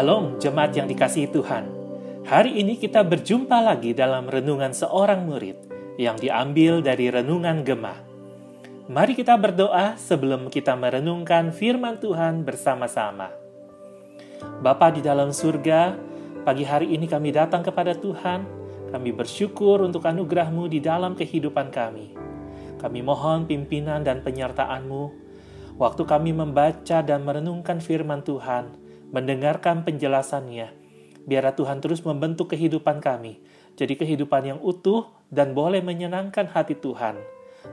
Shalom jemaat yang dikasihi Tuhan. Hari ini kita berjumpa lagi dalam renungan seorang murid yang diambil dari renungan Gemah. Mari kita berdoa sebelum kita merenungkan firman Tuhan bersama-sama. Bapa di dalam surga, pagi hari ini kami datang kepada Tuhan. Kami bersyukur untuk anugerah-Mu di dalam kehidupan kami. Kami mohon pimpinan dan penyertaan-Mu. Waktu kami membaca dan merenungkan firman Tuhan, mendengarkan penjelasannya. Biarlah Tuhan terus membentuk kehidupan kami, jadi kehidupan yang utuh dan boleh menyenangkan hati Tuhan.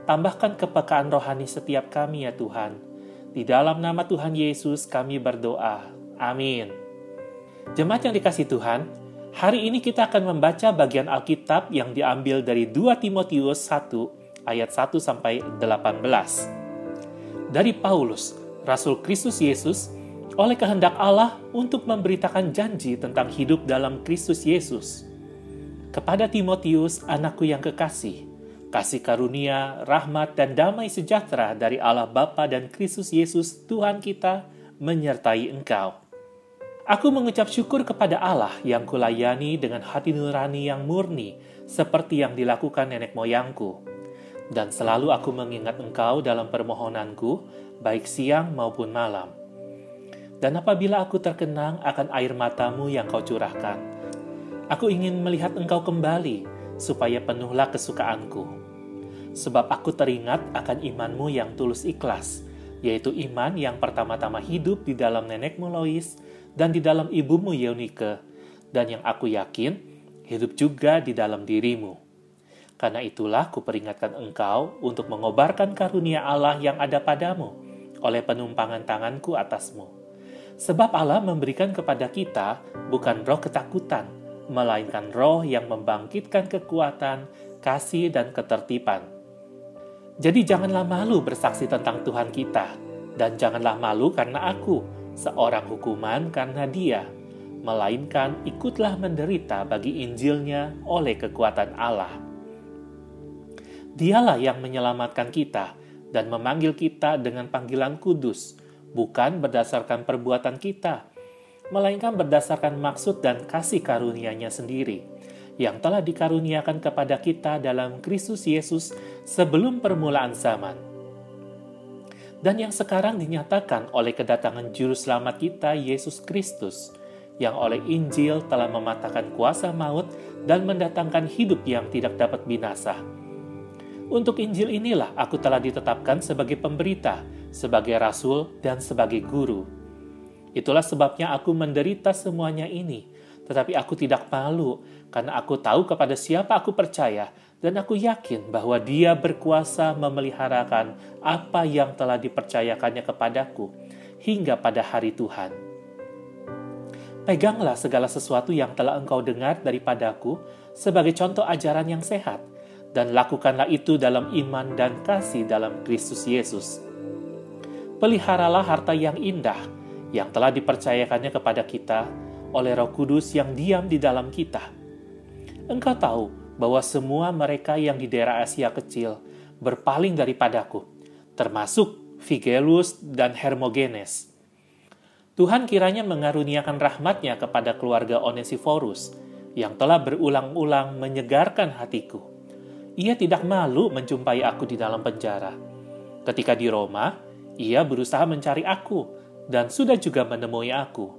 Tambahkan kepekaan rohani setiap kami ya Tuhan. Di dalam nama Tuhan Yesus kami berdoa. Amin. Jemaat yang dikasih Tuhan, hari ini kita akan membaca bagian Alkitab yang diambil dari 2 Timotius 1 ayat 1 sampai 18. Dari Paulus, Rasul Kristus Yesus, oleh kehendak Allah untuk memberitakan janji tentang hidup dalam Kristus Yesus. Kepada Timotius, anakku yang kekasih, kasih karunia, rahmat, dan damai sejahtera dari Allah Bapa dan Kristus Yesus Tuhan kita menyertai engkau. Aku mengucap syukur kepada Allah yang kulayani dengan hati nurani yang murni, seperti yang dilakukan nenek moyangku. Dan selalu aku mengingat engkau dalam permohonanku, baik siang maupun malam dan apabila aku terkenang akan air matamu yang kau curahkan, aku ingin melihat engkau kembali, supaya penuhlah kesukaanku. Sebab aku teringat akan imanmu yang tulus ikhlas, yaitu iman yang pertama-tama hidup di dalam nenekmu Lois dan di dalam ibumu Yeunike, dan yang aku yakin hidup juga di dalam dirimu. Karena itulah kuperingatkan engkau untuk mengobarkan karunia Allah yang ada padamu oleh penumpangan tanganku atasmu Sebab Allah memberikan kepada kita bukan roh ketakutan, melainkan roh yang membangkitkan kekuatan, kasih, dan ketertiban. Jadi janganlah malu bersaksi tentang Tuhan kita, dan janganlah malu karena aku, seorang hukuman karena dia, melainkan ikutlah menderita bagi Injilnya oleh kekuatan Allah. Dialah yang menyelamatkan kita dan memanggil kita dengan panggilan kudus, bukan berdasarkan perbuatan kita, melainkan berdasarkan maksud dan kasih karunia-Nya sendiri yang telah dikaruniakan kepada kita dalam Kristus Yesus sebelum permulaan zaman. Dan yang sekarang dinyatakan oleh kedatangan juru selamat kita Yesus Kristus, yang oleh Injil telah mematahkan kuasa maut dan mendatangkan hidup yang tidak dapat binasa. Untuk Injil inilah aku telah ditetapkan sebagai pemberita, sebagai rasul, dan sebagai guru. Itulah sebabnya aku menderita semuanya ini, tetapi aku tidak malu karena aku tahu kepada siapa aku percaya dan aku yakin bahwa dia berkuasa memeliharakan apa yang telah dipercayakannya kepadaku hingga pada hari Tuhan. Peganglah segala sesuatu yang telah engkau dengar daripadaku sebagai contoh ajaran yang sehat, dan lakukanlah itu dalam iman dan kasih dalam Kristus Yesus peliharalah harta yang indah yang telah dipercayakannya kepada kita oleh Roh Kudus yang diam di dalam kita. Engkau tahu bahwa semua mereka yang di daerah Asia kecil berpaling daripadaku, termasuk Figelus dan Hermogenes. Tuhan kiranya mengaruniakan rahmatnya kepada keluarga Onesiphorus yang telah berulang-ulang menyegarkan hatiku. Ia tidak malu menjumpai aku di dalam penjara. Ketika di Roma, ia berusaha mencari aku dan sudah juga menemui aku.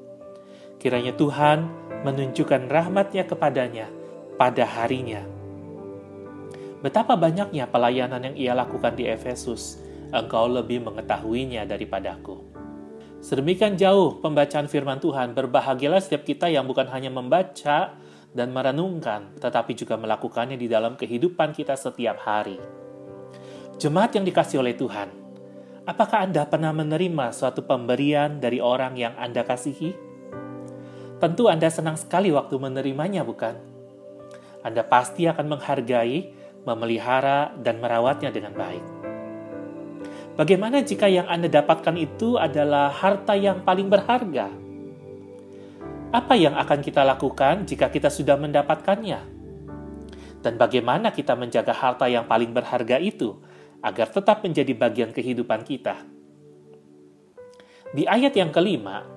Kiranya Tuhan menunjukkan rahmatnya kepadanya pada harinya. Betapa banyaknya pelayanan yang ia lakukan di Efesus, engkau lebih mengetahuinya daripadaku. Sedemikian jauh pembacaan firman Tuhan, berbahagialah setiap kita yang bukan hanya membaca dan merenungkan, tetapi juga melakukannya di dalam kehidupan kita setiap hari. Jemaat yang dikasih oleh Tuhan, Apakah Anda pernah menerima suatu pemberian dari orang yang Anda kasihi? Tentu Anda senang sekali waktu menerimanya, bukan? Anda pasti akan menghargai, memelihara, dan merawatnya dengan baik. Bagaimana jika yang Anda dapatkan itu adalah harta yang paling berharga? Apa yang akan kita lakukan jika kita sudah mendapatkannya? Dan bagaimana kita menjaga harta yang paling berharga itu agar tetap menjadi bagian kehidupan kita. Di ayat yang kelima,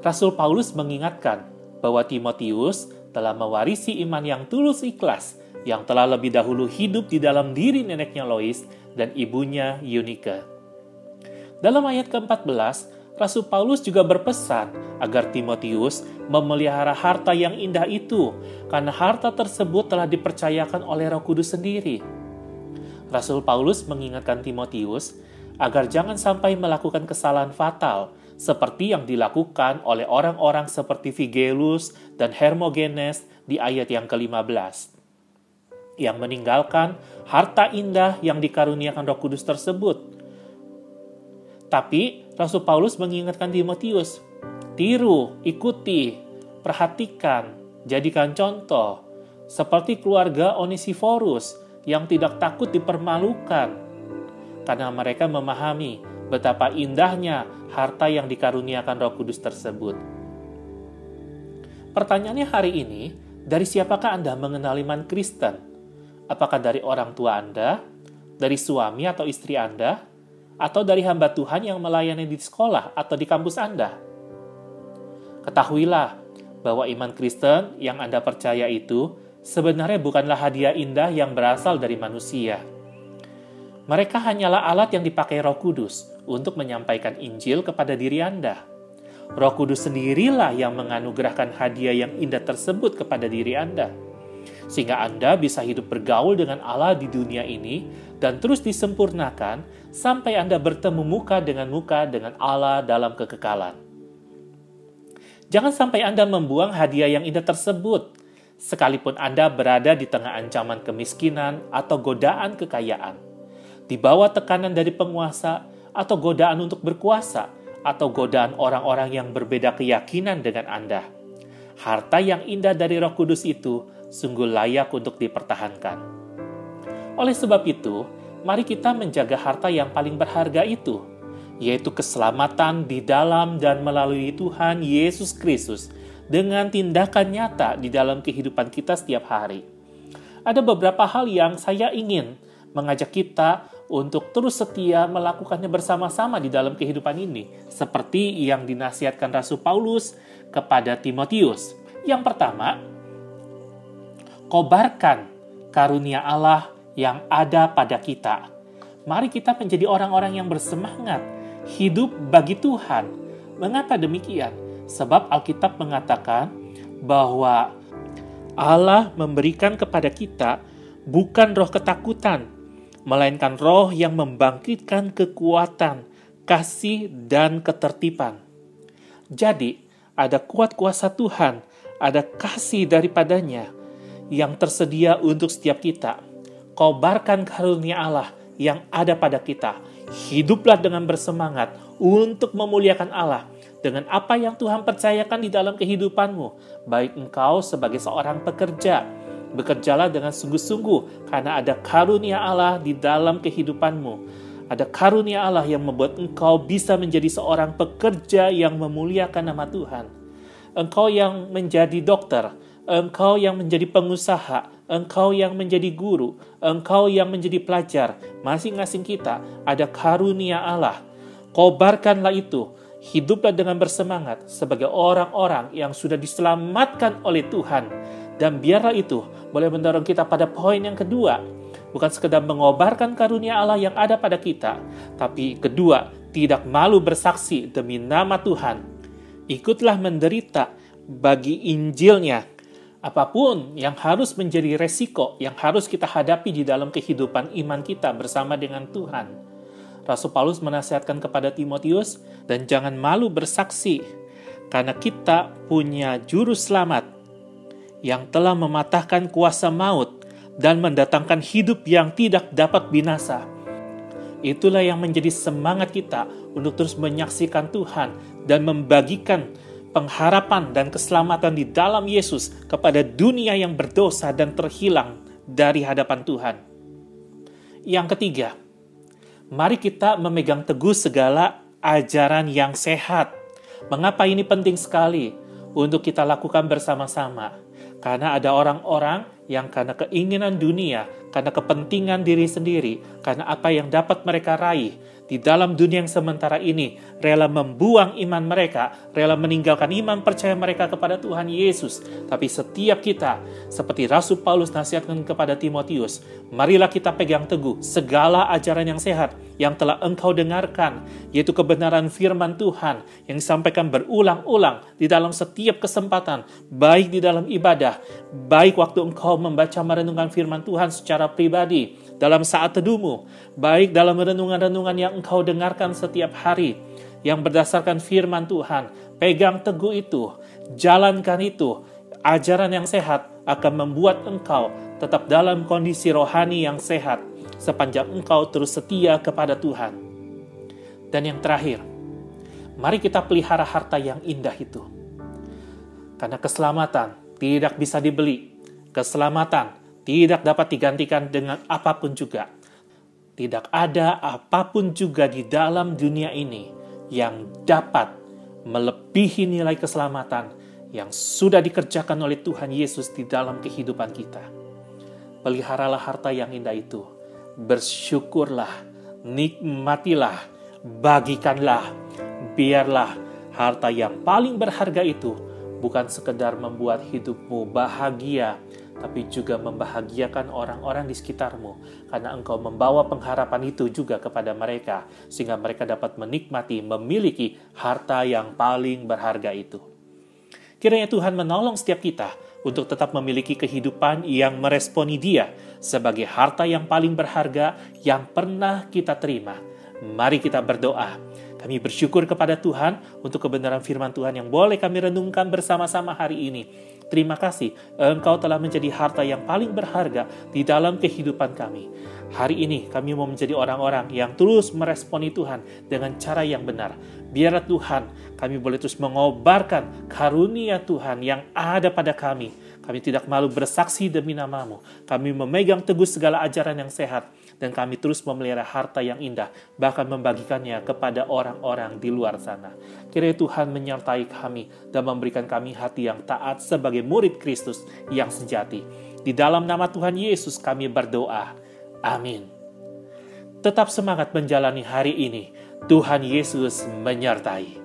Rasul Paulus mengingatkan bahwa Timotius telah mewarisi iman yang tulus ikhlas yang telah lebih dahulu hidup di dalam diri neneknya Lois dan ibunya Yunika. Dalam ayat ke-14, Rasul Paulus juga berpesan agar Timotius memelihara harta yang indah itu, karena harta tersebut telah dipercayakan oleh Roh Kudus sendiri. Rasul Paulus mengingatkan Timotius agar jangan sampai melakukan kesalahan fatal, seperti yang dilakukan oleh orang-orang seperti Figelus dan Hermogenes di ayat yang ke-15 yang meninggalkan harta indah yang dikaruniakan Roh Kudus tersebut. Tapi Rasul Paulus mengingatkan Timotius, tiru, ikuti, perhatikan, jadikan contoh, seperti keluarga Onesiforus yang tidak takut dipermalukan, karena mereka memahami betapa indahnya harta yang dikaruniakan Roh Kudus tersebut. Pertanyaannya hari ini, dari siapakah Anda mengenal iman Kristen? Apakah dari orang tua Anda, dari suami atau istri Anda, atau dari hamba Tuhan yang melayani di sekolah atau di kampus Anda. Ketahuilah bahwa iman Kristen yang Anda percaya itu sebenarnya bukanlah hadiah indah yang berasal dari manusia. Mereka hanyalah alat yang dipakai Roh Kudus untuk menyampaikan Injil kepada diri Anda. Roh Kudus sendirilah yang menganugerahkan hadiah yang indah tersebut kepada diri Anda sehingga Anda bisa hidup bergaul dengan Allah di dunia ini dan terus disempurnakan sampai Anda bertemu muka dengan muka dengan Allah dalam kekekalan. Jangan sampai Anda membuang hadiah yang indah tersebut, sekalipun Anda berada di tengah ancaman kemiskinan atau godaan kekayaan, di bawah tekanan dari penguasa atau godaan untuk berkuasa, atau godaan orang-orang yang berbeda keyakinan dengan Anda. Harta yang indah dari Roh Kudus itu sungguh layak untuk dipertahankan. Oleh sebab itu, mari kita menjaga harta yang paling berharga itu, yaitu keselamatan di dalam dan melalui Tuhan Yesus Kristus dengan tindakan nyata di dalam kehidupan kita setiap hari. Ada beberapa hal yang saya ingin mengajak kita untuk terus setia melakukannya bersama-sama di dalam kehidupan ini, seperti yang dinasihatkan Rasul Paulus kepada Timotius. Yang pertama, kobarkan karunia Allah yang ada pada kita. Mari kita menjadi orang-orang yang bersemangat, hidup bagi Tuhan. Mengapa demikian? Sebab Alkitab mengatakan bahwa Allah memberikan kepada kita bukan roh ketakutan, melainkan roh yang membangkitkan kekuatan, kasih, dan ketertiban. Jadi, ada kuat kuasa Tuhan, ada kasih daripadanya, yang tersedia untuk setiap kita. Kobarkan karunia Allah yang ada pada kita. Hiduplah dengan bersemangat untuk memuliakan Allah dengan apa yang Tuhan percayakan di dalam kehidupanmu, baik engkau sebagai seorang pekerja. Bekerjalah dengan sungguh-sungguh karena ada karunia Allah di dalam kehidupanmu. Ada karunia Allah yang membuat engkau bisa menjadi seorang pekerja yang memuliakan nama Tuhan. Engkau yang menjadi dokter, engkau yang menjadi pengusaha, engkau yang menjadi guru, engkau yang menjadi pelajar, masing-masing kita ada karunia Allah. Kobarkanlah itu, hiduplah dengan bersemangat sebagai orang-orang yang sudah diselamatkan oleh Tuhan. Dan biarlah itu boleh mendorong kita pada poin yang kedua, bukan sekedar mengobarkan karunia Allah yang ada pada kita, tapi kedua, tidak malu bersaksi demi nama Tuhan. Ikutlah menderita bagi Injilnya apa pun yang harus menjadi resiko yang harus kita hadapi di dalam kehidupan iman kita bersama dengan Tuhan. Rasul Paulus menasihatkan kepada Timotius dan jangan malu bersaksi karena kita punya juru selamat yang telah mematahkan kuasa maut dan mendatangkan hidup yang tidak dapat binasa. Itulah yang menjadi semangat kita untuk terus menyaksikan Tuhan dan membagikan pengharapan dan keselamatan di dalam Yesus kepada dunia yang berdosa dan terhilang dari hadapan Tuhan. Yang ketiga, mari kita memegang teguh segala ajaran yang sehat. Mengapa ini penting sekali untuk kita lakukan bersama-sama? Karena ada orang-orang yang karena keinginan dunia, karena kepentingan diri sendiri, karena apa yang dapat mereka raih, di dalam dunia yang sementara ini rela membuang iman mereka, rela meninggalkan iman percaya mereka kepada Tuhan Yesus. Tapi setiap kita, seperti Rasul Paulus nasihatkan kepada Timotius, marilah kita pegang teguh segala ajaran yang sehat yang telah engkau dengarkan, yaitu kebenaran firman Tuhan yang disampaikan berulang-ulang di dalam setiap kesempatan, baik di dalam ibadah, baik waktu engkau membaca merenungkan firman Tuhan secara pribadi, dalam saat teduhmu, baik dalam renungan-renungan yang engkau dengarkan setiap hari, yang berdasarkan firman Tuhan. Pegang teguh itu, jalankan itu. Ajaran yang sehat akan membuat engkau tetap dalam kondisi rohani yang sehat sepanjang engkau terus setia kepada Tuhan. Dan yang terakhir, mari kita pelihara harta yang indah itu. Karena keselamatan tidak bisa dibeli. Keselamatan tidak dapat digantikan dengan apa pun juga. Tidak ada apa pun juga di dalam dunia ini yang dapat melebihi nilai keselamatan yang sudah dikerjakan oleh Tuhan Yesus di dalam kehidupan kita. Peliharalah harta yang indah itu. Bersyukurlah, nikmatilah, bagikanlah, biarlah harta yang paling berharga itu bukan sekedar membuat hidupmu bahagia, tapi juga membahagiakan orang-orang di sekitarmu, karena engkau membawa pengharapan itu juga kepada mereka, sehingga mereka dapat menikmati, memiliki harta yang paling berharga itu. Kiranya Tuhan menolong setiap kita untuk tetap memiliki kehidupan yang meresponi Dia sebagai harta yang paling berharga yang pernah kita terima. Mari kita berdoa. Kami bersyukur kepada Tuhan untuk kebenaran firman Tuhan yang boleh kami renungkan bersama-sama hari ini. Terima kasih, Engkau telah menjadi harta yang paling berharga di dalam kehidupan kami. Hari ini kami mau menjadi orang-orang yang terus meresponi Tuhan dengan cara yang benar. Biarlah Tuhan kami boleh terus mengobarkan karunia Tuhan yang ada pada kami. Kami tidak malu bersaksi demi namamu. Kami memegang teguh segala ajaran yang sehat dan kami terus memelihara harta yang indah, bahkan membagikannya kepada orang-orang di luar sana. Kiranya Tuhan menyertai kami dan memberikan kami hati yang taat sebagai murid Kristus yang sejati. Di dalam nama Tuhan Yesus kami berdoa. Amin. Tetap semangat menjalani hari ini. Tuhan Yesus menyertai.